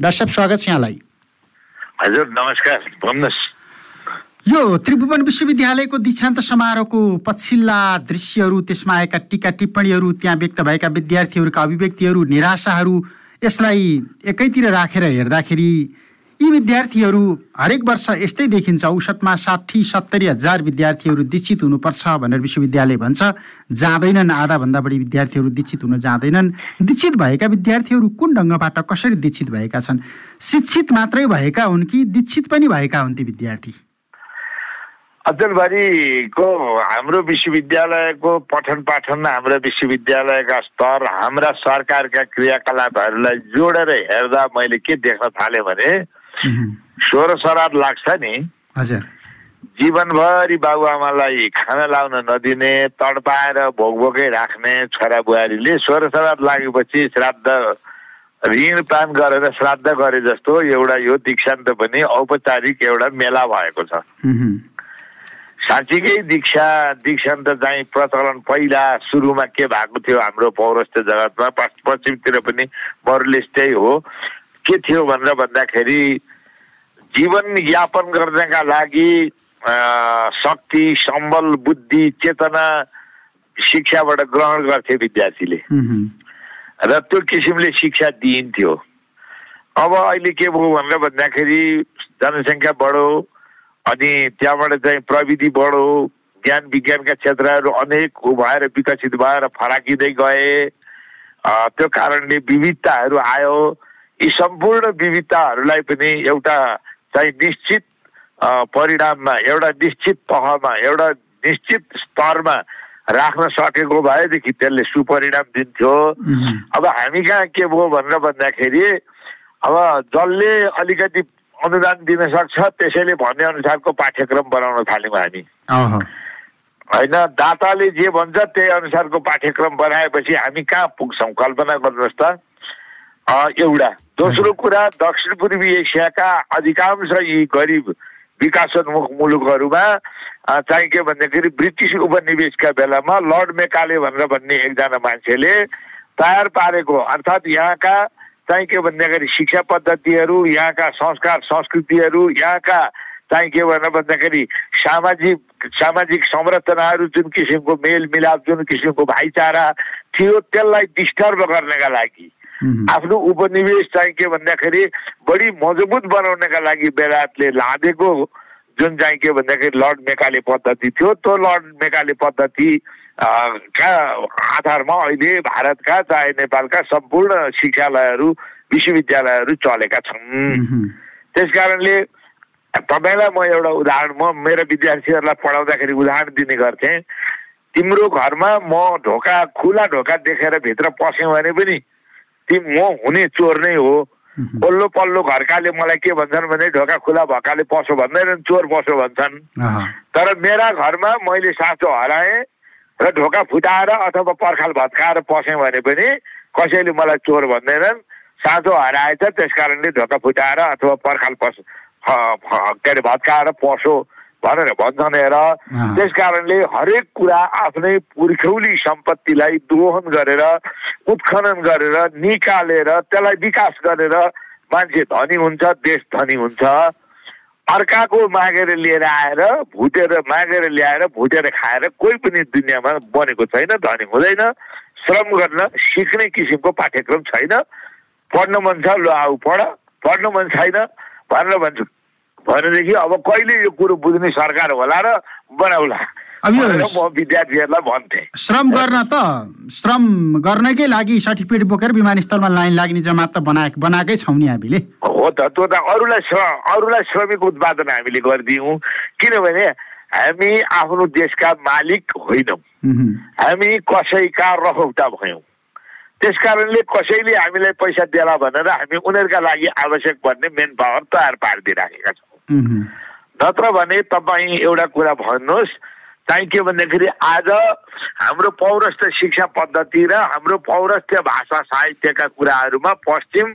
Doctor साहब स्वागत छ यहाँलाई हजुर नमस्कार भन्नुहोस् यो त्रिभुवन विश्वविद्यालयको दीक्षान्त समारोहको पछिल्ला दृश्यहरू त्यसमा आएका टिका टिप्पणीहरू त्यहाँ व्यक्त भएका विद्यार्थीहरूका अभिव्यक्तिहरू निराशाहरू यसलाई एकैतिर राखेर हेर्दाखेरि यी विद्यार्थीहरू हरेक वर्ष यस्तै देखिन्छ। औसतमा साठी सत्तरी हजार विद्यार्थीहरू दीक्षित हुनुपर्छ भनेर विश्वविद्यालय भन्छ। जाँदैनन् आधाभन्दा बढी विद्यार्थीहरू दीक्षित हुन जाँदैनन्। दीक्षित भएका विद्यार्थीहरू कुन ढङ्गबाट कसरी दीक्षित भएका छन्? शिक्षित मात्रै भएका हुन् कि दीक्षित पनि भएका हुन् ती विद्यार्थी? अचलबारीको हाम्रो विश्वविद्यालयको पठन पाठन हाम्रो विश्वविद्यालयका स्तर हाम्रा सरकारका क्रियाकलापहरूलाई जोडेर हेर्दा मैले के देख्न थालेँ भने स्वर सराद लाग्छ नि। हजुर। जीवनभरि बाबुआमालाई खाना लाउन नदिने तडपाएर भोकभोकै राख्ने छोरा बुहारीले स्वर सराद लागेपछि श्राद्ध ऋण पान गरेर श्राद्ध गरे जस्तो एउटा यो दीक्षान्त पनि औपचारिक एउटा मेला भएको छ। साँच्चीकै दीक्षा दीक्षान्त चाहिँ प्रचलन पहिला सुरुमा के भएको थियो हाम्रो पौरस्त्य जगतमा पश्चिमतिर पनि मोरलेस त्यही हो। के थियो भनेर भन्दाखेरि जीवन यापन गर्नका लागि शक्ति सम्बल बुद्धि चेतना शिक्षाबाट ग्रहण गर्थे विद्यार्थीले। र त्यो किसिमले शिक्षा दिइन्थ्यो। अब अहिले के भयो भनेर भन्दाखेरि जनसङ्ख्या बढो अनि त्यहाँबाट चाहिँ प्रविधि बढो ज्ञान विज्ञानका क्षेत्रहरू अनेक भएर विकसित भएर फराकिँदै गए। त्यो कारणले विविधताहरू आयो। यी सम्पूर्ण विविधताहरूलाई पनि एउटा चाहिँ निश्चित परिणाममा एउटा निश्चित तहमा एउटा निश्चित स्तरमा राख्न सकेको भएदेखि त्यसले सुपरिणाम दिन्थ्यो। अब हामी कहाँ के भयो भनेर भन्दाखेरि अब जसले अलिकति अनुदान दिन सक्छ त्यसैले भन्ने अनुसारको पाठ्यक्रम बनाउन थाल्यौँ हामी। होइन दाताले जे भन्छ त्यही अनुसारको पाठ्यक्रम बनाएपछि हामी कहाँ पुग्छौँ? कल्पना गर्नुहोस् त। एउटा। दोस्रो कुरा दक्षिण पूर्वी एसियाका अधिकांश यी गरिब विकासोन्मुख मुलुकहरूमा चाहिँ के भन्दाखेरि ब्रिटिस उपनिवेशका बेलामा लर्ड मेकाले भनेर भन्ने एकजना मान्छेले तयार पारेको अर्थात् यहाँका चाहिँ के भन्दाखेरि शिक्षा पद्धतिहरू यहाँका संस्कार संस्कृतिहरू यहाँका चाहिँ के भनेर भन्दाखेरि सामाजिक सामाजिक संरचनाहरू जुन किसिमको मेलमिलाप जुन किसिमको भाइचारा थियो त्यसलाई डिस्टर्ब गर्नका लागि आफ्नो उपनिवेश चाहिँ के भन्दाखेरि बढी मजबुत बनाउनका लागि बेलायतले लादेको जुन चाहिँ के भन्दाखेरि लर्ड मेकाले पद्धति थियो त्यो लर्ड मेकाले पद्धति का आधारमा अहिले भारतका चाहे नेपालका सम्पूर्ण शिक्षालयहरू विश्वविद्यालयहरू चलेका छन्। त्यस कारणले तपाईँलाई म एउटा उदाहरण म मेरो विद्यार्थीहरूलाई पढाउँदाखेरि उदाहरण दिने गर्थेँ। तिम्रो घरमा म ढोका खुला ढोका देखेर भित्र पस्यौँ भने पनि ती म हुने चोर नै हो। पल्लो पल्लो घरकाले मलाई के भन्छन् भने ढोका खुला भएकाले पसो भन्दैनन् चोर पसो भन्छन्। तर मेरा घरमा मैले साँचो हराएँ र ढोका फुटाएर अथवा पर्खाल भत्काएर पसेँ भने पनि कसैले मलाई चोर भन्दैनन्। साँचो हराएछ त्यस कारणले ढोका फुटाएर अथवा पर्खाल पस के अरे भत्काएर पसो भनेर भन्छन् हेर। त्यस कारणले हरेक कुरा आफ्नै पुर्खौली सम्पत्तिलाई दोहन गरेर उत्खनन गरेर निकालेर त्यसलाई विकास गरेर मान्छे धनी हुन्छ देश धनी हुन्छ। अर्काको मागेर लिएर आएर भुटेर मागेर ल्याएर भुटेर खाएर कोही पनि दुनियाँमा बनेको छैन धनी हुँदैन। श्रम गर्न सिक्ने किसिमको पाठ्यक्रम छैन। पढ्न मन छ ल आऊ पढ। पढ्न मन छैन भनेर भन्छु। भनेदेखि अब कहिले यो कुरो बुझ्ने सरकार होला र बनाउला? अब यो म विद्यार्थीहरूलाई भन्थेँ। श्रम गर्न त श्रम गर्नकै लागि सर्टिफिकेट बोकेर विमानस्थलमा लाइन लाग्ने जमात त बना बनाएकै छौँ नि हामीले। हो त त्यो त अरूलाई अरूलाई श्रमिक उत्पादन हामीले गरिदियौँ किनभने हामी आफ्नो देशका मालिक होइनौँ। हामी कसैका रखौटा भयौँ। त्यस कारणले कसैले हामीलाई पैसा दिएला भनेर हामी उनीहरूका लागि आवश्यक भन्ने मेन पावर तयार पारिदिइराखेका छौँ। नत्र भने तपाईँ एउटा कुरा भन्नुहोस् चाहिँ के भन्दाखेरि आज हाम्रो पौरस्त्य शिक्षा पद्धति र हाम्रो पौरस्त्य भाषा साहित्यका कुराहरूमा पश्चिम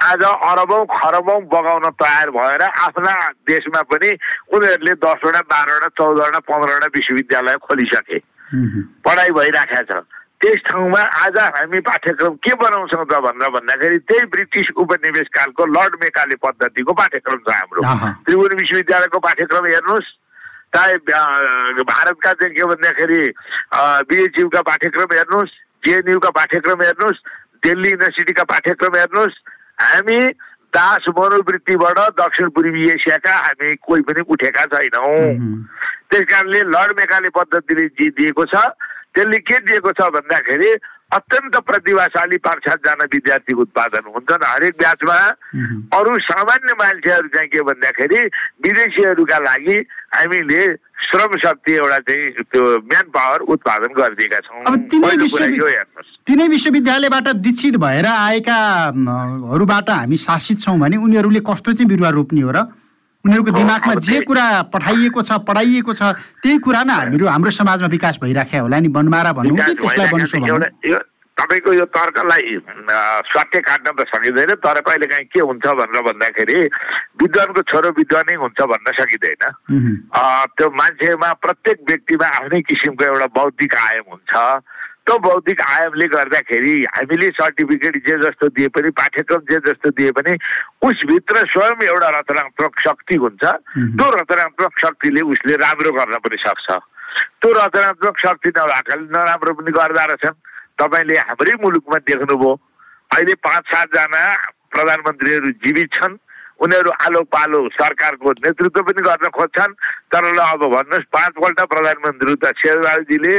आज अरबौँ खरबौँ बगाउन तयार भएर आफ्ना देशमा पनि उनीहरूले दसवटा बाह्रवटा चौधवटा पन्ध्रवटा विश्वविद्यालय खोलिसके। पढाइ भइराखेको छ। त्यस ठाउँमा आज हामी पाठ्यक्रम के बनाउँछौँ त भनेर भन्दाखेरि त्यही ब्रिटिस उपनिवेश कालको लर्ड मेकाले पद्धतिको पाठ्यक्रम छ हाम्रो। त्रिभुवन विश्वविद्यालयको पाठ्यक्रम हेर्नुहोस्। चाहे भारतका चाहिँ के भन्दाखेरि बिएचयुका पाठ्यक्रम हेर्नुहोस् जेएनयुका पाठ्यक्रम हेर्नुहोस् दिल्ली युनिभर्सिटीका पाठ्यक्रम हेर्नुहोस् हामी दास मनोवृत्तिबाट दक्षिण पूर्वी एसियाका हामी कोही पनि उठेका छैनौँ। त्यस कारणले लर्ड मेकाले पद्धतिले जे दिएको छ। त्यसले के दिएको छ भन्दाखेरि अत्यन्त प्रतिभाशाली पाँच सातजना विद्यार्थी उत्पादन हुन्छन् हरेक ब्याचमा अरू सामान्य मान्छेहरू चाहिँ के भन्दाखेरि विदेशीहरूका लागि हामीले श्रम शक्ति एउटा चाहिँ त्यो म्यान पावर उत्पादन गरिदिएका छौँ। तिनै विश्वविद्यालयबाट दीक्षित भएर आएका म, हरूबाट हामी शासित छौँ भने उनीहरूले कस्तो चाहिँ बिरुवा रोप्ने हो र उनीहरूको दिमागमा जे कुरा पठाइएको छ पढाइएको छ त्यही कुरा नै हामीहरू हाम्रो समाजमा विकास भइराख्या होला नि बनमारा भनौँ कि त्यसलाई तपाईँको यो तर्कलाई स्वाट्य काट्न त सकिँदैन तर कहिले काहीँ के हुन्छ भनेर भन्दाखेरि विद्वानको छोरो विद्वानै हुन्छ भन्न सकिँदैन। त्यो मान्छेमा प्रत्येक व्यक्तिमा आफ्नै किसिमको एउटा बौद्धिक आयाम हुन्छ। त्यो बौद्धिक आयामले गर्दाखेरि हामीले सर्टिफिकेट जे जस्तो दिए पनि पाठ्यक्रम जे जस्तो दिए पनि उसभित्र स्वयं एउटा रचनात्मक शक्ति हुन्छ. त्यो रचनात्मक शक्तिले उसले राम्रो गर्न पनि सक्छ। त्यो रचनात्मक शक्ति नभएकाले नराम्रो पनि गर्दा रहेछन् तपाईँले हाम्रै मुलुकमा देख्नुभयो। अहिले पाँच सातजना प्रधानमन्त्रीहरू जीवित छन्। उनीहरू आलो पालो सरकारको नेतृत्व पनि गर्न खोज्छन्। तर ल अब भन्नुहोस् पाँचपल्ट प्रधानमन्त्री त शेरबहादुरजीले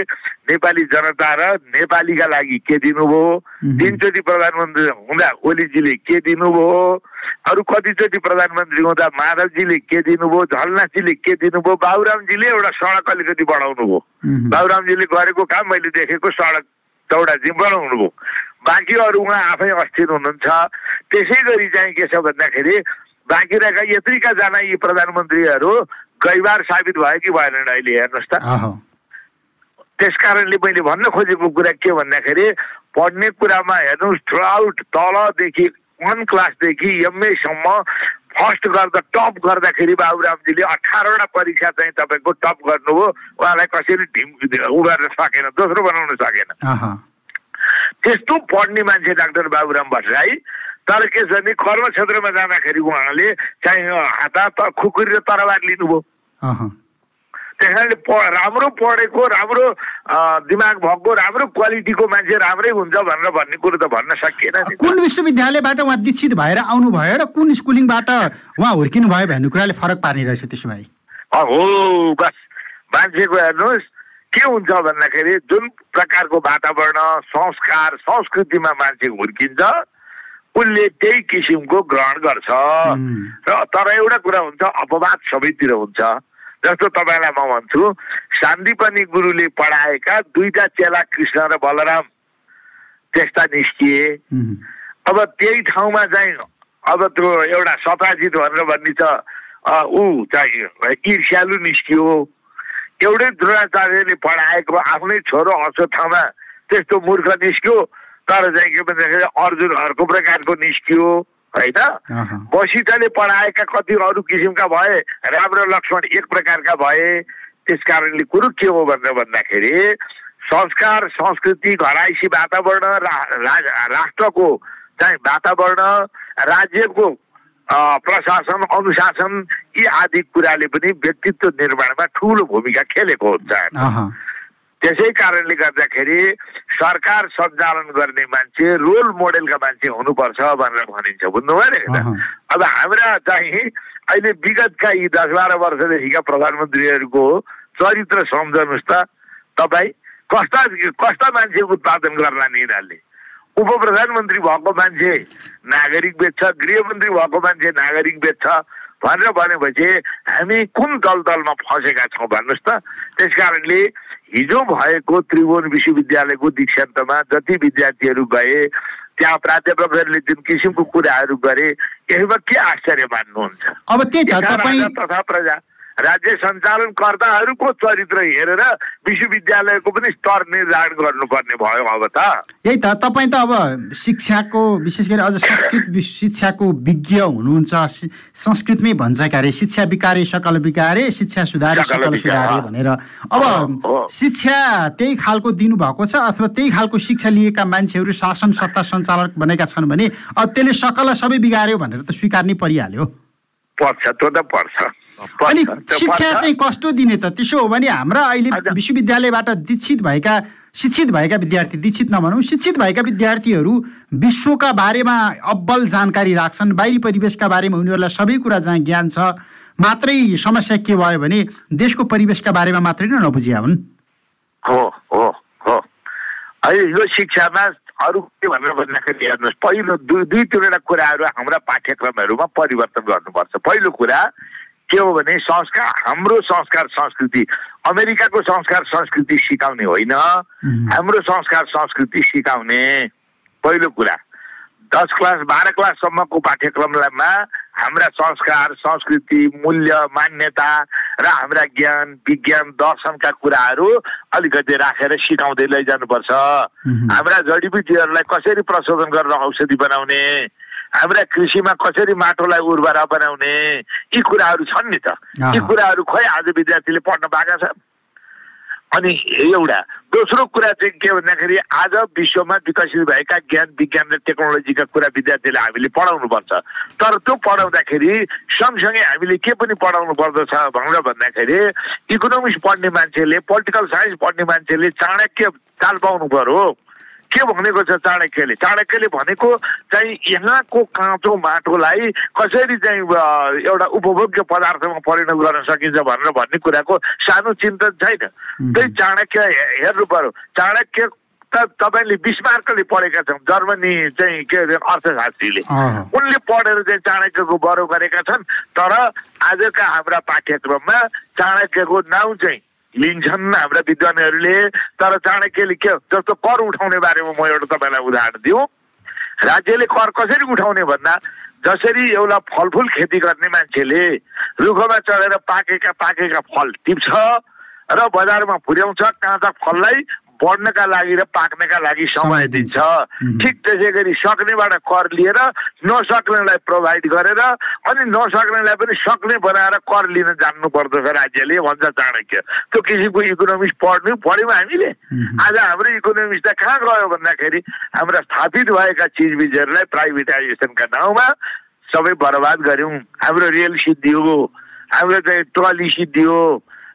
नेपाली जनता र नेपालीका लागि के दिनुभयो. तिनचोटि प्रधानमन्त्री हुँदा ओलीजीले के दिनुभयो? अरू कतिचोटि प्रधानमन्त्री हुँदा माधवजीले के दिनुभयो? झलनाथजीले के दिनुभयो? बाबुरामजीले एउटा सडक अलिकति बढाउनु भयो बाबुरामजीले गरेको काम मैले देखेको सडक चौडाजी बनाउनु भयो बाँकी अरू उहाँ आफै अस्थिर हुनुहुन्छ। त्यसै गरी चाहिँ के छ भन्दाखेरि बाँकी रहेका यत्रिका जना यी प्रधानमन्त्रीहरू गैबार साबित भयो कि भएनन् अहिले हेर्नुहोस् त। त्यस कारणले मैले भन्न खोजेको कुरा के भन्दाखेरि पढ्ने कुरामा हेर्नुहोस् थ्रु आउट तलदेखि वान क्लासदेखि एमएसम्म फर्स्ट गर्दा टप गर्दाखेरि बाबुरामजीले अठारवटा परीक्षा चाहिँ तपाईँको टप गर्नुभयो उहाँलाई कसरी ढिम उ गर्न सकेन दोस्रो बनाउन सकेन। त्यस्तो पढ्ने मान्छे डाक्टर बाबुराम भट्टराई तर के छ भने कर्म क्षेत्रमा जाँदाखेरि उहाँले चाहिँ हात त खुकुरी र तरबार लिनुभयो। त्यस कारणले प राम्रो पढेको राम्रो दिमाग भएको राम्रो क्वालिटीको मान्छे राम्रै हुन्छ भनेर भन्ने कुरो त भन्न सकिएन। कुन विश्वविद्यालयबाट उहाँ दीक्षित भएर आउनुभयो र कुन स्कुलिङबाट उहाँ हुर्किनु भयो भन्ने कुराले फरक पार्ने रहेछ त्यसो भए? हो बस मान्छेको हेर्नुहोस् के हुन्छ भन्दाखेरि जुन प्रकारको वातावरण संस्कार संस्कृतिमा मान्छे हुर्किन्छ उसले त्यही किसिमको ग्रहण गर्छ। र तर एउटा कुरा हुन्छ अपवाद सबैतिर हुन्छ। जस्तो तपाईँलाई म भन्छु शान्तिपनी गुरुले पढाएका दुईटा चेला कृष्ण र बलराम त्यस्ता निस्किए। अब त्यही ठाउँमा चाहिँ अब त्यो एउटा सताजित भनेर भन्ने छ ऊ चाहिँ ईर्ष्यालु निस्कियो। एउटै द्रोणाचार्यले पढाएको आफ्नै छोरो अश्वत्थामा त्यस्तो मूर्ख निस्क्यो। तर चाहिँ के भन्दाखेरि अर्जुन अर्को प्रकारको निस्कियो होइन? वशिष्ठले पढाएका कति अरू किसिमका भए राम र लक्ष्मण एक प्रकारका भए त्यस कारणले कुरो के हो भनेर भन्दाखेरि संस्कार संस्कृति घराइसी वातावरण रा- राष्ट्रको चाहिँ वातावरण राज्यको प्रशासन अनुशासन यी आदि कुराले पनि व्यक्तित्व निर्माणमा ठुलो भूमिका खेलेको हुन्छ। त्यसै कारणले गर्दाखेरि सरकार सञ्चालन गर्ने मान्छे रोल मोडेलका मान्छे हुनुपर्छ भनेर भनिन्छ बुझ्नुभयो नि? त? अब हाम्रा चाहिँ अहिले विगतका यी दस बाह्र वर्षदेखिका प्रधानमन्त्रीहरूको चरित्र सम्झनुहोस् त। तपाईँ कस्ता कस्ता मान्छे उत्पादन गर्ला नि यिनीहरूले उप प्रधानमन्त्री भएको मान्छे नागरिक बेच्छ गृहमन्त्री भएको मान्छे नागरिक बेच्छ। भनेर भनेपछि हामी कुन दलदलमा फँसेका छौँ भन्नुहोस् त। त्यस कारणले हिजो भएको त्रिभुवन विश्वविद्यालयको दीक्षान्तमा जति विद्यार्थीहरू गए त्यहाँ प्राध्यापकहरूले जुन किसिमको कुराहरू गरे यसमा के आश्चर्य मान्नुहुन्छ? अब त्यही तथा प्रजा। राज्य सञ्चालनकर्ताहरूको चरित्र हेरेर विश्वविद्यालयको पनि स्तर निर्धारण गर्नुपर्ने भयो अब त यही त तपाईँ त अब शिक्षाको विशेष गरी अझ संस्कृत शिक्षाको विज्ञ हुनुहुन्छ संस्कृतमै भन्छ क्यारे शिक्षा विकारे सकल विकारे शिक्षा सुधारे सकल सुधारे। भनेर अब। शिक्षा त्यही खालको दिनुभएको छ अथवा त्यही खालको शिक्षा लिएका मान्छेहरू शासन सत्ता सञ्चालक बनेका छन् भने अब त्यसले सकल सबै बिगार्यो भनेर त स्वीकार्नै परिहाल्यो पर्छ त्यो त पर्छ, अनि शिक्षा। चाहिँ कस्तो दिने त त्यसो हो भने हाम्रा अहिले। विश्वविद्यालयबाट दीक्षित भएका शिक्षित भएका विद्यार्थी दीक्षित नभनौँ शिक्षित भएका विद्यार्थीहरू विश्वका बारेमा अब्बल जानकारी राख्छन् बाहिरी परिवेशका बारेमा उनीहरूलाई सबै कुरा जहाँ ज्ञान छ मात्रै समस्या के भयो भने देशको परिवेशका बारेमा मात्रै नै नबुझिया हुन् हो हो हो अहिले यो शिक्षामा अरू के भनेर भन्दाखेरि हेर्नुहोस् पहिलो दुई दुई तिनवटा कुराहरू हाम्रा पाठ्यक्रमहरूमा परिवर्तन गर्नुपर्छ पहिलो कुरा के हो भने संस्कार हाम्रो संस्कार संस्कृति अमेरिकाको संस्कार संस्कृति सिकाउने होइन। हाम्रो संस्कार संस्कृति सिकाउने। पहिलो कुरा दस क्लास बाह्र क्लाससम्मको पाठ्यक्रममा हाम्रा संस्कार संस्कृति मूल्य मान्यता र हाम्रा ज्ञान विज्ञान दर्शनका कुराहरू अलिकति राखेर सिकाउँदै लैजानुपर्छ। हाम्रा जडीबुटीहरूलाई कसरी प्रशोधन गरेर औषधि बनाउने? हाम्रा कृषिमा कसरी माटोलाई उर्वरा बनाउने? यी कुराहरू छन् नि त। यी। कुराहरू खै आज विद्यार्थीले पढ्न पाएका छन्? अनि एउटा दोस्रो कुरा चाहिँ के भन्दाखेरि आज विश्वमा विकसित भएका ज्ञान विज्ञान र टेक्नोलोजीका कुरा विद्यार्थीले हामीले पढाउनुपर्छ तर त्यो पढाउँदाखेरि सँगसँगै हामीले के पनि पढाउनु पर्दछ भनेर भन्दाखेरि इकोनोमिक्स पढ्ने मान्छेले पोलिटिकल साइन्स पढ्ने मान्छेले चाणक्य चाल पाउनु पर्यो। के भनेको छ चाणक्यले? चाणक्यले भनेको चाहिँ यहाँको काँचो माटोलाई कसरी चाहिँ एउटा उपभोग्य पदार्थमा परिणत गर्न सकिन्छ भनेर भन्ने कुराको सानो चिन्तन छैन। त्यही चाणक्य हेर्नु पर्यो। चाणक्य त तपाईँले बिस्मार्कले पढेका छौँ जर्मनी चाहिँ के अरे अर्थशास्त्रीले। उनले पढेर चाहिँ चाणक्यको बरो गरेका छन् तर आजका हाम्रा पाठ्यक्रममा चाणक्यको नाउँ चाहिँ लिन्छन् हाम्रा विद्वानहरूले तर चाणक्यले के जस्तो कर उठाउने बारेमा म एउटा तपाईँलाई उदाहरण दिउँ। राज्यले कर कसरी उठाउने भन्दा जसरी एउटा फलफुल खेती गर्ने मान्छेले रुखमा चढेर पाकेका पाकेका फल टिप्छ र बजारमा पुर्याउँछ काँचा फललाई बढ्नका लागि र पाक्नका लागि समय दिन्छ। ठिक त्यसै गरी सक्नेबाट कर लिएर नसक्नेलाई प्रोभाइड गरेर अनि नसक्नेलाई पनि सक्ने बनाएर कर लिन जान्नु पर्दछ राज्यले भन्छ चाणक्य। त्यो किसिमको इकोनोमिक्स पढ्नु पढ्यौँ हामीले। आज हाम्रो इकोनोमिक्स त कहाँ गयो भन्दाखेरि हाम्रा स्थापित भएका चिजबिजहरूलाई प्राइभेटाइजेसनका नाउँमा सबै बर्बाद गऱ्यौँ। हाम्रो रेल सिद्धियो हाम्रो चाहिँ ट्रली सिद्धियो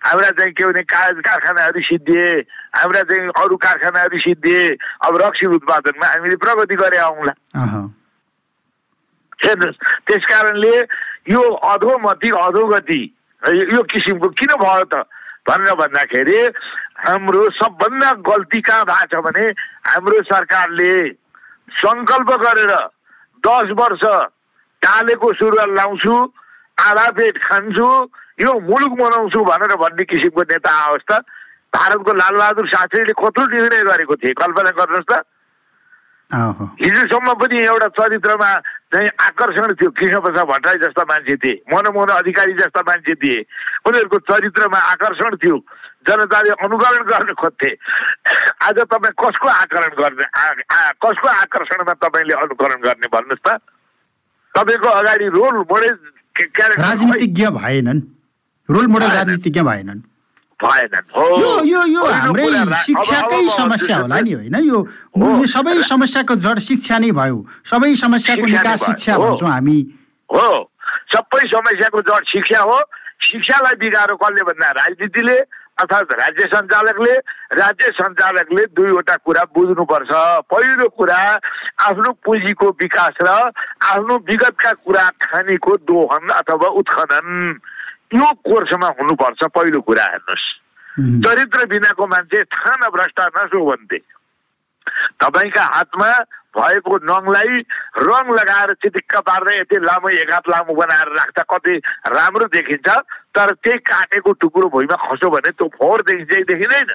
हाम्रा चाहिँ के भने का कारखानाहरू सिद्धिए हाम्रा चाहिँ अरू कारखानाहरू सिद्धिए अब रक्सी उत्पादनमा हामीले प्रगति गरे आउँला। हेर्नुहोस् त्यस कारणले यो अधोमति अधोगति यो यो किसिमको किन भयो त भनेर भन्दाखेरि हाम्रो सबभन्दा गल्ती कहाँ भएको छ भने हाम्रो सरकारले सङ्कल्प गरेर दस वर्ष टालेको सुरुवाल लाउँछु आधा पेट खान्छु यो मुलुक बनाउँछु भनेर भन्ने किसिमको नेता आओस् त भारतको लालबहादुर शास्त्रीले कत्रो निर्णय गरेको थिए कल्पना गर्नुहोस् त। हिजोसम्म पनि एउटा चरित्रमा चाहिँ आकर्षण थियो कृष्णप्रसाद भट्टराई जस्ता मान्छे थिए मनमोहन अधिकारी जस्ता मान्छे थिए। उनीहरूको चरित्रमा आकर्षण थियो जनताले अनुकरण गर्न खोज्थे। आज तपाईँ कसको आकरण गर्ने कसको आकर्षणमा तपाईँले अनुकरण गर्ने भन्नुहोस् त? तपाईँको अगाडि रोल क्यारेक्टर राजनीतिज्ञ भएनन्। Role model. राजनीतिज्ञ भएनन्। यो यो यो हाम्रै शिक्षाकै समस्या होला नि होइन? यो सबै समस्याको जड शिक्षा नै भयो। सबै समस्याको निकास। शिक्षा। भन्छौँ हामी। हो। सबै समस्याको जड शिक्षा हो। शिक्षालाई बिगारो कसले भन्दा राजनीतिले अर्थात् राज्य सञ्चालकले राज्य सञ्चालकले दुईवटा कुरा बुझ्नुपर्छ। पहिलो कुरा आफ्नो पुँजीको विकास र आफ्नो विगतका कुरा खानीको दोहन अथवा उत्खनन। यो कोर्समा हुनुपर्छ पहिलो कुरा हेर्नुहोस्। चरित्र बिनाको मान्छे थाना भ्रष्ट नसो भन्थे। तपाईँका हातमा भएको नङलाई रङ लगाएर चिटिक्क पार्दै यति लामो एक हात लामो बनाएर राख्दा कति राम्रो देखिन्छ तर त्यही काटेको टुक्रो भुइँमा खस्यो भने त्यो फोहोर देखिन्छ देखिँदैन।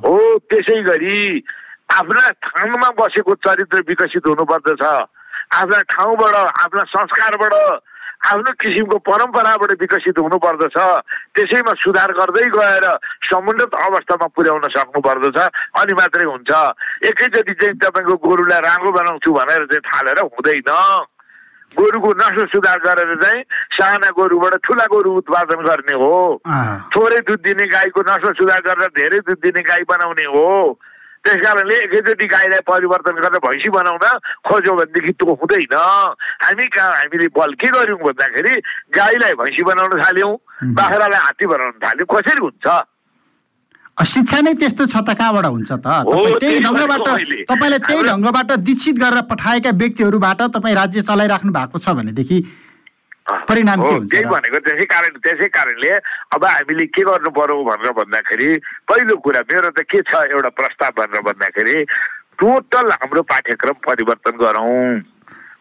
हो त्यसै गरी आफ्ना ठाउँमा बसेको चरित्र विकसित हुनुपर्दछ। आफ्ना ठाउँबाट आफ्ना संस्कारबाट आफ्नो किसिमको परम्पराबाट विकसित हुनुपर्दछ। त्यसैमा सुधार गर्दै गएर समुन्नत अवस्थामा पुर्याउन सक्नुपर्दछ अनि मात्रै हुन्छ। एकैचोटि चाहिँ तपाईँको गोरुलाई राम्रो बनाउँछु भनेर चाहिँ थालेर हुँदैन। गोरुको नस्ल सुधार गरेर चाहिँ साना गोरुबाट ठुला गोरु उत्पादन गर्ने हो। थोरै दुध दिने गाईको नस्ल सुधार गरेर धेरै दुध दिने गाई बनाउने हो। त्यस कारणले एकैचोटि गाईलाई परिवर्तन गरेर भैँसी बनाउन खोज्यो भनेदेखि त्यो हुँदैन। हामी कहाँ हामीले बल के गर्यौँ भन्दाखेरि गाईलाई भैँसी बनाउन थाल्यौँ बाख्रालाई हात्ती बनाउन थाल्यौँ कसरी हुन्छ? शिक्षा नै त्यस्तो छ त कहाँबाट हुन्छ त? त्यही ढङ्गबाट। तपाईँले त्यही ढङ्गबाट दीक्षित गरेर पठाएका व्यक्तिहरूबाट तपाईँ राज्य चलाइराख्नु भएको छ भनेदेखि परिणाम हो, त्यही? भनेको त्यसै कारण त्यसै कारणले अब हामीले के गर्नु पर्यो भनेर भन्दाखेरि पहिलो कुरा मेरो त के छ एउटा प्रस्ताव भनेर भन्दाखेरि टोटल हाम्रो पाठ्यक्रम परिवर्तन गरौँ।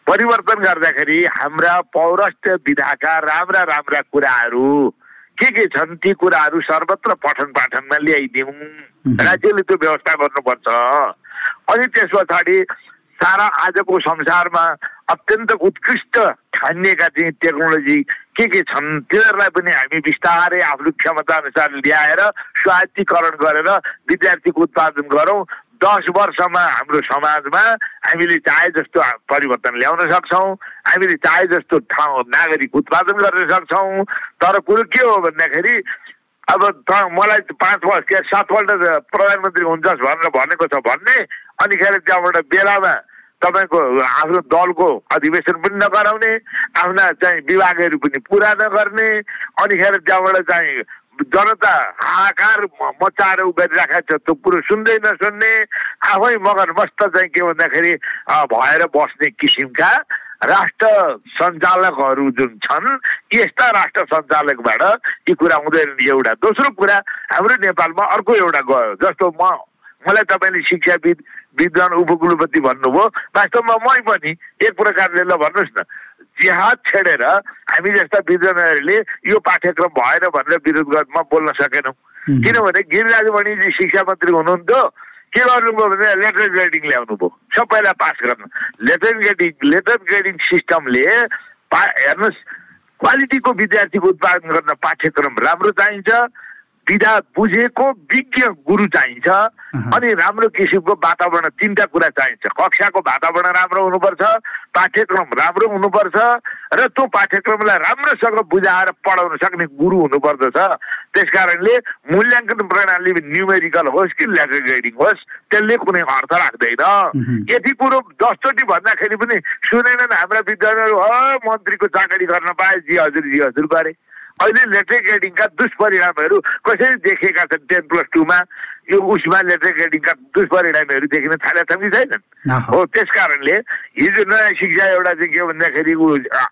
परिवर्तन गर्दाखेरि हाम्रा पौरस्त्य विधाका राम्रा राम्रा कुराहरू के के छन् ती कुराहरू सर्वत्र पठन पाठनमा ल्याइदिउँ। राज्यले त्यो व्यवस्था गर्नुपर्छ। अनि त्यस पछाडि सारा आजको संसारमा अत्यन्त उत्कृष्ट ठानिएका चाहिँ टेक्नोलोजी के के छन् तिनीहरूलाई पनि हामी बिस्तारै आफ्नो क्षमता अनुसार ल्याएर स्वायत्तीकरण गरेर विद्यार्थीको उत्पादन गरौँ। दस वर्षमा हाम्रो समाजमा हामीले चाहे जस्तो परिवर्तन ल्याउन सक्छौँ हामीले चाहे जस्तो ठाउँ नागरिक उत्पादन गर्न सक्छौँ। तर कुरो के हो भन्दाखेरि अब त मलाई पाँच वर्ष सातपल्ट प्रधानमन्त्री हुन्छस् भनेर भनेको छ भन्ने अनिखेर त्यहाँबाट बेलामा तपाईँको आफ्नो दलको अधिवेशन पनि नगराउने आफ्ना चाहिँ विभागहरू पनि पुरा नगर्ने अनिखेर त्यहाँबाट चाहिँ जनता हाहाकार मचाएर उ गरिराखेको छ त्यो कुरो सुन्दै नसुन्ने आफै मगर मस्त चाहिँ के भन्दाखेरि भएर बस्ने किसिमका राष्ट्र सञ्चालकहरू जुन छन् यस्ता राष्ट्र सञ्चालकबाट यी कुरा हुँदैन एउटा दोस्रो कुरा हाम्रो नेपालमा अर्को एउटा गयो जस्तो म मलाई तपाईँले शिक्षाविद विद्वान उपकुलपति भन्नुभयो। वास्तवमा मै पनि एक प्रकारले ल भन्नुहोस् न जिहाद छेडेर हामी जस्ता विद्वानहरूले यो पाठ्यक्रम भएन भनेर विरोध गर्नमा बोल्न सकेनौँ. किनभने गिरिराज मणिजी शिक्षा मन्त्री हुनुहुन्थ्यो। के गर्नुभयो भने लेटर ग्रेडिङ ल्याउनु भयो सबैलाई पास गर्न। लेटर ग्रेडिङ लेटर ग्रेडिङ सिस्टमले पा हेर्नुहोस् क्वालिटीको विद्यार्थीको उत्पादन गर्न पाठ्यक्रम राम्रो चाहिन्छ। विधा बुझेको विज्ञ गुरु चाहिन्छ अनि राम्रो किसिमको वातावरण तिनवटा कुरा चाहिन्छ। कक्षाको वातावरण राम्रो हुनुपर्छ पाठ्यक्रम राम्रो हुनुपर्छ र त्यो पाठ्यक्रमलाई राम्रोसँग बुझाएर पढाउन सक्ने गुरु हुनुपर्दछ। त्यस कारणले मूल्याङ्कन प्रणाली न्युमेरिकल होस् कि लेटर ग्रेडिङ होस् त्यसले कुनै अर्थ राख्दैन। यति कुरो दसचोटि भन्दाखेरि पनि सुनेनन् हाम्रा विद्यार्थीहरू मन्त्रीको चाकरी गर्न पाए। जी हजुर जी हजुर गरे। अहिले लेटर ग्रेडिङका दुष्परिणामहरू कसरी देखेका छन्? टेन प्लस टूमा यो उसमा लेटर ग्रेडिङका दुष्परिणामहरू देखिन थालेका छन् कि छैनन्। हो त्यस कारणले हिजो नयाँ शिक्षा एउटा चाहिँ के भन्दाखेरि ऊ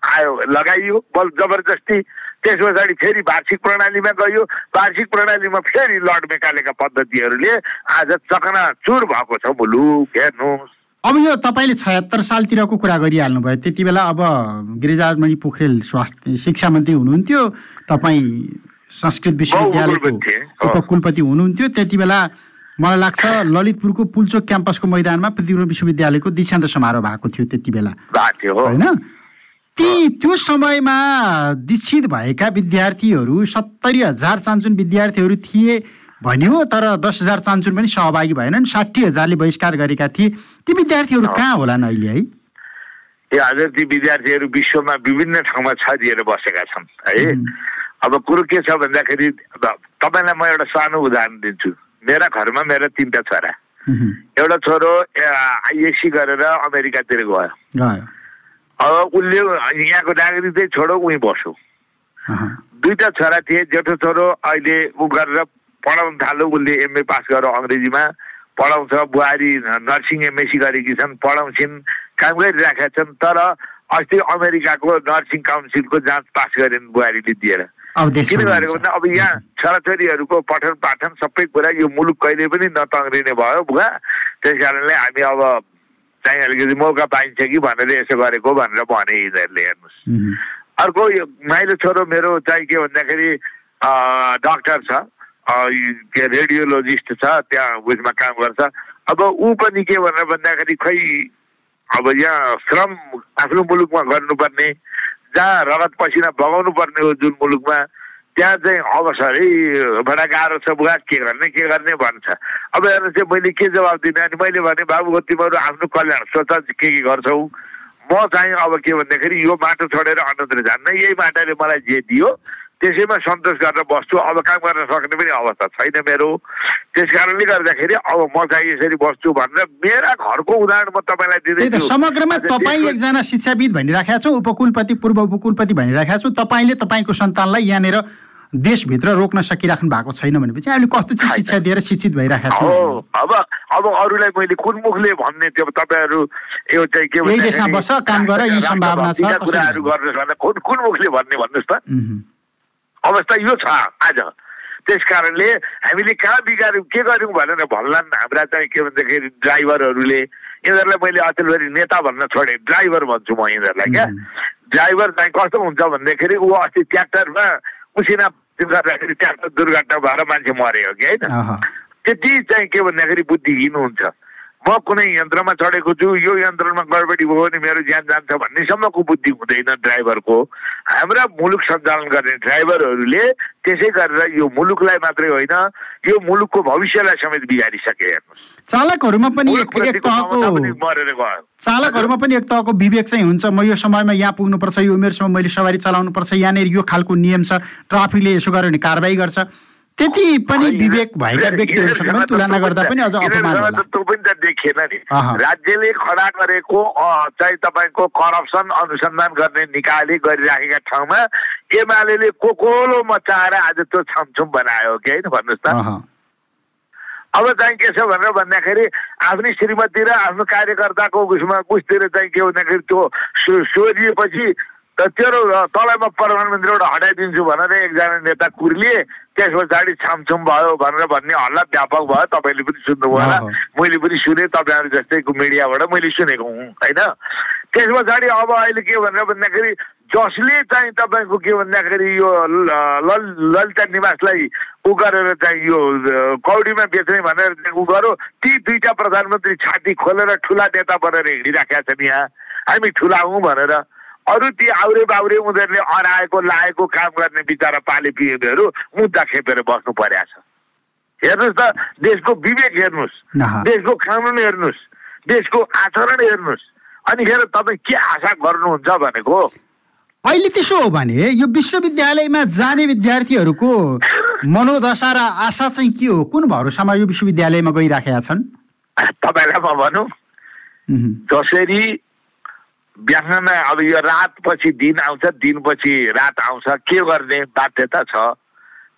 आयो लगाइयो बल जबरजस्ती। त्यस पछाडि फेरि वार्षिक प्रणालीमा गयो। वार्षिक प्रणालीमा फेरि लर्ड मेकालेका पद्धतिहरूले आज चकनाचुर भएको छ। मुलुक हेर्नुहोस्। अब यो तपाईँले छयत्तर सालतिरको कुरा गरिहाल्नुभयो। त्यति बेला अब गिरिजामणि पोखरेल स्वास्थ्य शिक्षा मन्त्री हुनुहुन्थ्यो तपाईँ संस्कृत विश्वविद्यालयको उपकुलपति हुनुहुन्थ्यो। त्यति बेला मलाई लाग्छ ललितपुरको पुल्चोक क्याम्पसको मैदानमा पृथ्वी विश्वविद्यालयको दीक्षान्त समारोह भएको थियो त्यति बेला। होइन? ती त्यो समयमा दीक्षित भएका विद्यार्थीहरू सत्तरी हजार चान्चुन विद्यार्थीहरू थिए। भन्यो तर दस हजार चान्चुन पनि सहभागी भएनन्। साठी हजारले बहिष्कार गरेका थिए। ती विद्यार्थीहरू कहाँ होलान् अहिले है? ए हजुर ती विद्यार्थीहरू विश्वमा विभिन्न ठाउँमा छरिएर बसेका छन् है? अब कुरो के छ भन्दाखेरि तपाईँलाई म एउटा सानो उदाहरण दिन्छु। मेरा घरमा मेरा तिनवटा छोरा। एउटा छोरो आइएससी गरेर अमेरिकातिर गयो। अब उसले यहाँको नागरिक चाहिँ छोडो उहीँ बस्यो। दुईटा छोरा थिए जेठो छोरो अहिले ऊ गरेर पढाउन थाल्यो उसले एमए पास गरेर अङ्ग्रेजीमा। पढाउँछ बुहारी नर्सिङ एमएससी गरेकी छन् पढाउँछिन् काम गरिराखेका छन् तर अस्ति अमेरिकाको नर्सिङ काउन्सिलको जाँच पास गरेन् बुहारीले दिएर। किन। गरेको भन्दा अब यहाँ छोराछोरीहरूको पठन पाठन सबै कुरा यो मुलुक कहिले पनि नतङ्ग्रिने भयो बुवा। त्यस कारणले हामी अब चाहिँ अलिकति मौका पाइन्छ कि भनेर यसो गरेको भनेर भने यिनीहरूले हेर्नुहोस्। अर्को यो माइलो छोरो मेरो चाहिँ के भन्दाखेरि डक्टर छ। के रेडियोलोजिस्ट छ त्यहाँ उयसमा काम गर्छ अब ऊ पनि के भनेर भन्दाखेरि खै अब यहाँ श्रम आफ्नो मुलुकमा गर्नुपर्ने जहाँ रगत पसिना बगाउनु पर्ने हो जुन मुलुकमा त्यहाँ चाहिँ अवसरै भडा गाह्रो छ बुवा के गर्ने के गर्ने भन्छ अब हेर्नु चाहिँ मैले के जवाब दिने अनि मैले भने बाबु तिमीहरू आफ्नो कल्याण सोच के के गर्छौ म चाहिँ अब के भन्दाखेरि यो माटो छोडेर अन्यत्र जान्न यही माटाले मलाई जे दियो त्यसैमा सन्तोष गरेर बस्छु। अब काम गर्न सक्ने पनि अवस्था छैन मेरो। त्यस कारणले गर्दाखेरि अब म चाहिँ यसरी बस्छु भनेर मेरा घरको उदाहरण म तपाईँलाई दिँदैछु। समग्रमा तपाईँ एकजना शिक्षाविद भनिराखेका छौँ उपकुलपति पूर्व उपकुलपति भनिराखेका छौँ। तपाईँले तपाईँको सन्तानलाई यहाँनिर देशभित्र रोक्न सकिराख्नु भएको छैन भनेपछि हामीले कस्तो चाहिँ शिक्षा दिएर शिक्षित भइराखेका हो छौँ अब अब अरूलाई मैले कुन मुखले भन्ने त्यो तपाईँहरू यो चाहिँ के देशमा भन्दाखेरि बस, काम गर, यी सम्भावना छ, कुराहरू? गर्नुहोस् भन्दा कुन कुन मुखले भन्ने भन्नुहोस् त। अवस्था यो छ आज। त्यस कारणले हामीले कहाँ बिगाऱ्यौँ के गर्यौँ भनेर भन्लान् हाम्रा चाहिँ के भन्दाखेरि ड्राइभरहरूले। यिनीहरूलाई मैले अचेलभरि नेता भन्न छोडेँ ड्राइभर भन्छु म यिनीहरूलाई क्या. ड्राइभर चाहिँ कस्तो हुन्छ भन्दाखेरि ऊ अस्ति ट्र्याक्टरमा उसिना गर्दाखेरि ट्र्याक्टर दुर्घटना भएर मान्छे मऱ्यो कि होइन। त्यति चाहिँ के भन्दाखेरि बुद्धिहीन हुन्छ। म कुनै यन्त्रमा चढेको छु यो यन्त्रमा गडबडी भयो भने मेरो ज्यान जान्छ भन्नेसम्मको बुद्धि हुँदैन ड्राइभरको। हाम्रा मुलुक सञ्चालन गर्ने ड्राइभरहरूले त्यसै गरेर यो मुलुकलाई मात्रै होइन यो मुलुकको भविष्यलाई समेत बिगारिसके चालकहरूमा पनि एक चालकहरूमा पनि एक तहको विवेक चाहिँ हुन्छ। म यो समयमा यहाँ पुग्नुपर्छ यो उमेरसम्म मैले सवारी चलाउनुपर्छ। यहाँनिर यो खालको नियम छ ट्राफिकले यसो गर्यो भने कारवाही गर्छ। त्यति पनि विवेक भएका व्यक्तिहरूसँग तुलना गर्दा पनि अझ अपमान होला पनि त देखिएन नि। राज्यले खडा गरेको चाहिँ तपाईँको करप्सन अनुसन्धान गर्ने निकायले गरिराखेका ठाउँमा एमाले कोकोलो मचाएर आज त्यो छमछुम बनायो कि होइन भन्नुहोस् त। अब चाहिँ के छ भनेर भन्दाखेरि आफ्नै श्रीमती र आफ्नो कार्यकर्ताको उसमा उसतिर चाहिँ के भन्दाखेरि त्यो सोधिएपछि त तेरो तलैमा प्रधानमन्त्रीबाट हटाइदिन्छु भनेर एकजना नेता कुर्लिए त्यस पछाडि छामछुम भयो भनेर भन्ने हल्ला व्यापक भयो तपाईँले पनि सुन्नुभयो होला। मैले पनि सुने तपाईँहरू जस्तैको मिडियाबाट मैले सुनेको हुँ होइन? त्यस पछाडि अब अहिले के भनेर भन्दाखेरि जसले चाहिँ तपाईँको के भन्दाखेरि यो लल- ललिता निवासलाई उ गरेर चाहिँ यो कौडीमा बेच्ने भनेर उ गर्यो ती दुईटा प्रधानमन्त्री छाती खोलेर ठुला नेता बनेर हिँडिराखेका छन् यहाँ। हामी ठुला हौँ भनेर। अरू ती आउरे बाउरे उनीहरूले अराएको लाएको काम गर्ने बिचरा पाले पिएहरू मुद्दा खेपेर बस्नु परेको छ। हेर्नुहोस् त देशको विवेक हेर्नुहोस्। देशको कानुन हेर्नुहोस् देशको आचरण हेर्नुहोस् अनिखेर तपाईँ के आशा गर्नुहुन्छ भनेको? अहिले त्यसो हो भने यो विश्वविद्यालयमा जाने विद्यार्थीहरूको मनोदशा र आशा चाहिँ के हो? कुन भरोसामा यो विश्वविद्यालयमा गइराखेका छन्? तपाईँलाई म भनौँ। जसरी बिहान अब यो रातपछि दिन आउँछ दिनपछि रात आउँछ। के गर्ने? बाध्यता छ।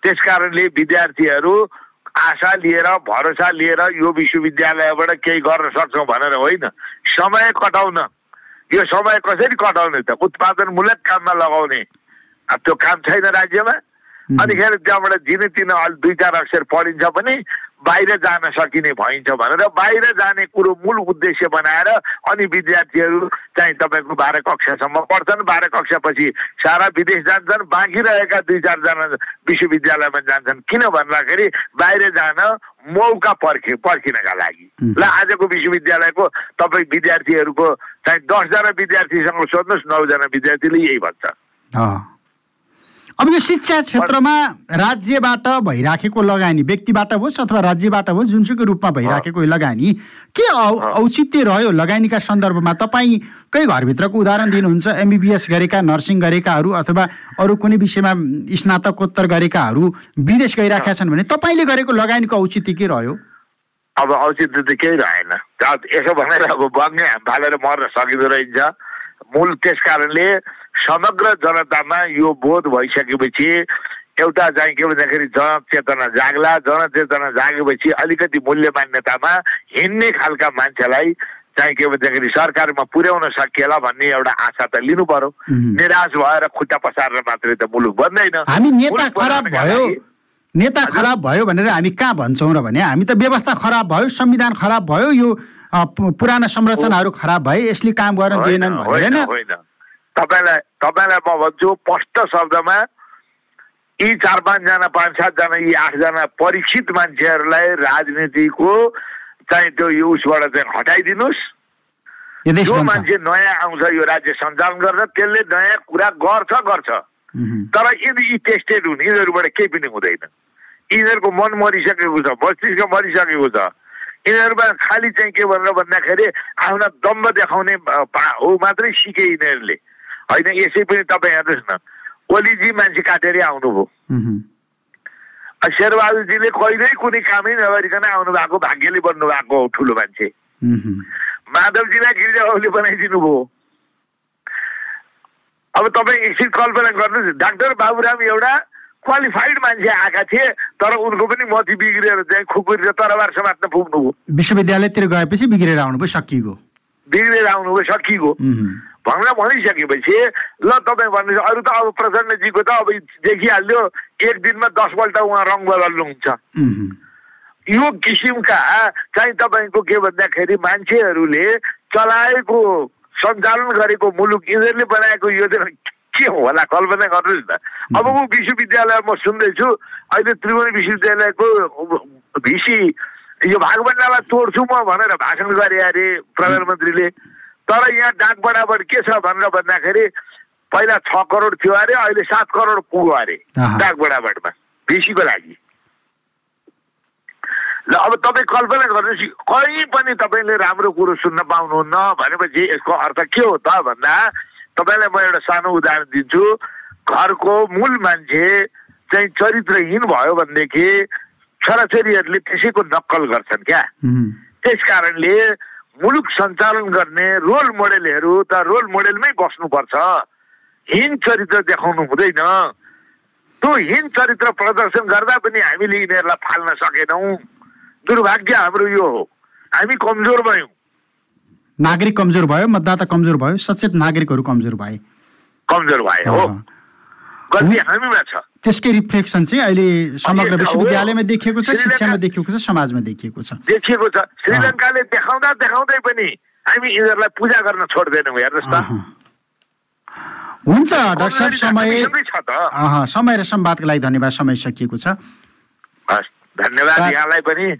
त्यस कारणले विद्यार्थीहरू आशा लिएर भरोसा लिएर यो विश्वविद्यालयबाट केही गर्न सक्छौँ भनेर होइन। समय कटाउन। यो समय कसरी कटाउने त? उत्पादनमूलक काममा लगाउने। अब त्यो काम छैन राज्यमा. अनिखेर त्यहाँबाट जिने तिन अलि दुई चार अक्षर पढिन्छ भने बाहिर जान सकिने भइन्छ भनेर बाहिर जाने कुरो मूल उद्देश्य बनाएर अनि विद्यार्थीहरू चाहिँ तपाईँको बाह्र कक्षासम्म पढ्छन् बाह्र कक्षापछि सारा विदेश जान्छन् बाँकी रहेका दुई चारजना विश्वविद्यालयमा जान्छन् किन भन्दाखेरि बाहिर जान मौका पर्खे पर्खिनका लागि. ल आजको विश्वविद्यालयको तपाईँ विद्यार्थीहरूको चाहिँ दसजना विद्यार्थीसँग सोध्नुहोस् नौजना विद्यार्थीले यही भन्छ। अब यो शिक्षा क्षेत्रमा राज्यबाट भइराखेको लगानी व्यक्तिबाट होस् अथवा राज्यबाट होस् जुनसुकै रूपमा भइराखेको यो लगानी के औचित्य रह्यो लगानीका सन्दर्भमा? तपाईँकै घरभित्रको उदाहरण दिनुहुन्छ एमबिबिएस गरेका नर्सिङ गरेकाहरू अथवा अरू कुनै विषयमा स्नातकोत्तर गरेकाहरू विदेश गइराखेका छन् भने तपाईँले गरेको लगानीको औचित्य के रह्यो? अब औचित्य त केही रहेन। यसो भनेर अब बग्ने फालेर मर्न सकिँदो रहेछ। मूल त्यस कारणले समग्र जनतामा यो बोध भइसकेपछि एउटा चाहिँ के भन्दाखेरि जनचेतना जाग्ला जनचेतना जागेपछि अलिकति मूल्य मान्यतामा हिँड्ने खालका मान्छेलाई चाहिँ के भन्दाखेरि सरकारमा पुर्याउन सकिएला भन्ने एउटा आशा त लिनु पर्यो. निराश भएर खुट्टा पसारेर मात्रै त मुलुक बन्दैन। हामी नेता खराब भयो। नेता खराब भयो भनेर हामी कहाँ भन्छौँ र भने? हामी त व्यवस्था खराब भयो संविधान खराब भयो यो पुराना संरचनाहरू खराब भए यसले काम गर्न दिएनन् भनेर तपाईँलाई तपाईँलाई म भन्छु स्पष्ट शब्दमा यी चार पाँचजना पाँच सातजना यी आठजना परीक्षित मान्छेहरूलाई राजनीतिको चाहिँ त्यो यो उसबाट चाहिँ हटाइदिनुहोस्। जो मान्छे नयाँ आउँछ यो राज्य सञ्चालन गर्न त्यसले नयाँ कुरा गर्छ गर्छ। तर यदि यी टेस्टेड हुन् यिनीहरूबाट केही पनि हुँदैन। यिनीहरूको मन मरिसकेको छ मस्तिष्क मरिसकेको छ। यिनीहरूमा खालि चाहिँ के भनेर भन्दाखेरि आफ्ना दम्ब देखाउने हो मात्रै सिके यिनीहरूले। होइन यसै पनि तपाईँ हेर्नुहोस् न ओलीजी मान्छे काटेरै आउनुभयो शेरबहादुरजीले कहिल्यै कुनै कामै नगरिकन आउनु भएको भाग्यले बन्नु भएको हो ठुलो मान्छे माधवजीलाई गिरिजाबाबुले बनाइदिनु भयो अब तपाईँ एकछिन कल्पना गर्नुहोस् डाक्टर बाबुराम एउटा क्वालिफाइड मान्छे आएका थिए तर उनको पनि मती बिग्रिएर चाहिँ खुकुरी र तरबार समात्न पुग्नुभयो विश्वविद्यालयतिर गएपछि बिग्रेर आउनुभयो सकिएको बिग्रिएर आउनुभयो सकिएको भनेर भनिसकेपछि ल तपाईँ भन्नुहोस् अरू त अब प्रचण्डजीको त अब देखिहाल्यो एक दिनमा दसपल्ट उहाँ रङ बदल्नुहुन्छ। यो किसिमका चाहिँ तपाईँको के भन्दाखेरि मान्छेहरूले चलाएको सञ्चालन गरेको मुलुक यिनीहरूले बनाएको योजना के होला कल्पना गर्नुहोस् न। अब ऊ विश्वविद्यालय म सुन्दैछु अहिले त्रिभुवन विश्वविद्यालयको भिसी यो भागभण्डालाई तोड्छु म भनेर भाषण गरे अरे प्रधानमन्त्रीले। तर यहाँ डाक बराबर के छ भनेर भन्दाखेरि पहिला छ करोड थियो अरे अहिले सात करोड पुग्यो अरे। डाक बराबरमा भिसीको लागि। ल अब तपाईँ कल्पना गर्नुहोस् कहीँ पनि तपाईँले राम्रो कुरो सुन्न पाउनुहुन्न भनेपछि यसको अर्थ के हो त भन्दा तपाईँलाई म एउटा सानो उदाहरण दिन्छु। घरको मूल मान्छे चाहिँ चरित्रहीन भयो भनेदेखि छोराछोरीहरूले त्यसैको नक्कल गर्छन् क्या। त्यस कारणले मुलुक सञ्चालन गर्ने रोल मोडेलहरू त रोल मोडेलमै बस्नुपर्छ। हिन चरित्र देखाउनु हुँदैन। त्यो हिन चरित्र प्रदर्शन गर्दा पनि हामीले यिनीहरूलाई फाल्न सकेनौँ। दुर्भाग्य हाम्रो यो हो। हामी कमजोर भयौँ। नागरिक कमजोर भयो मतदाता कमजोर भयो सचेत नागरिकहरू कमजोर भए। कमजोर भए हो। गल्ती हामीमा छ। त्यसकै रिफ्लेक्सन चाहिँ अहिले समग्र। विश्वविद्यालयमा देखिएको छ शिक्षामा देखिएको छ समाजमा देखिएको छ। देखिएको छ। श्रीलङ्काले देखाउँदा देखाउँदै पनि हामी यिनीहरूलाई पूजा गर्न छोड्दैनौँ हेर्नुहोस् त। हुन्छ डाक्टर साहब समय समय र संवादको लागि धन्यवाद समय सकिएको छ। धन्यवाद यहाँलाई पनि।